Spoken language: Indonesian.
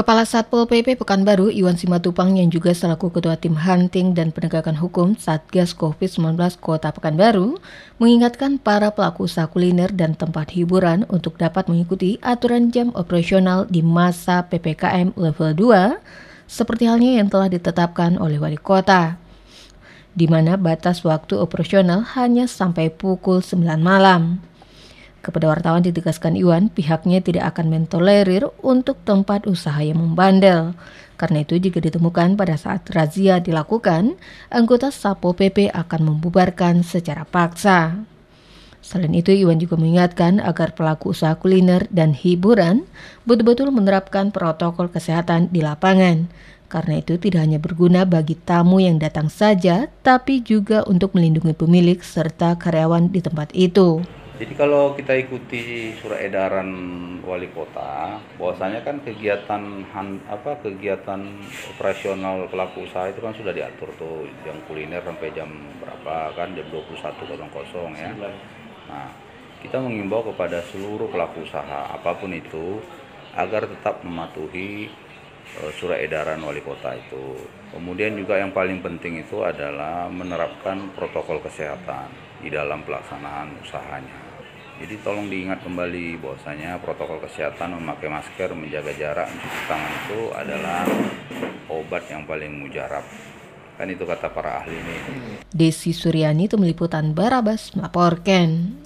Kepala Satpol PP Pekanbaru Iwan Simatupang yang juga selaku Ketua Tim Hunting dan Penegakan Hukum Satgas COVID-19 Kota Pekanbaru mengingatkan para pelaku usaha kuliner dan tempat hiburan untuk dapat mengikuti aturan jam operasional di masa PPKM level 2 seperti halnya yang telah ditetapkan oleh wali kota di mana batas waktu operasional hanya sampai pukul 9 malam. Kepada wartawan ditegaskan Iwan, pihaknya tidak akan mentolerir untuk tempat usaha yang membandel. Karena itu jika ditemukan pada saat razia dilakukan, anggota Sapo PP akan membubarkan secara paksa. Selain itu, Iwan juga mengingatkan agar pelaku usaha kuliner dan hiburan betul-betul menerapkan protokol kesehatan di lapangan. Karena itu tidak hanya berguna bagi tamu yang datang saja, tapi juga untuk melindungi pemilik serta karyawan di tempat itu. Jadi kalau kita ikuti surat edaran wali kota, bahwasanya kan kegiatan apa kegiatan operasional pelaku usaha itu kan sudah diatur tuh, yang kuliner sampai jam berapa kan jam 21.00 ya. Nah, kita mengimbau kepada seluruh pelaku usaha apa pun itu agar tetap mematuhi uh, surat edaran wali kota itu. Kemudian juga yang paling penting itu adalah menerapkan protokol kesehatan di dalam pelaksanaan usahanya. Jadi tolong diingat kembali bahwasanya protokol kesehatan memakai masker, menjaga jarak, mencuci tangan itu adalah obat yang paling mujarab. Kan itu kata para ahli ini. Desi Suryani itu meliputan Barabas melaporkan.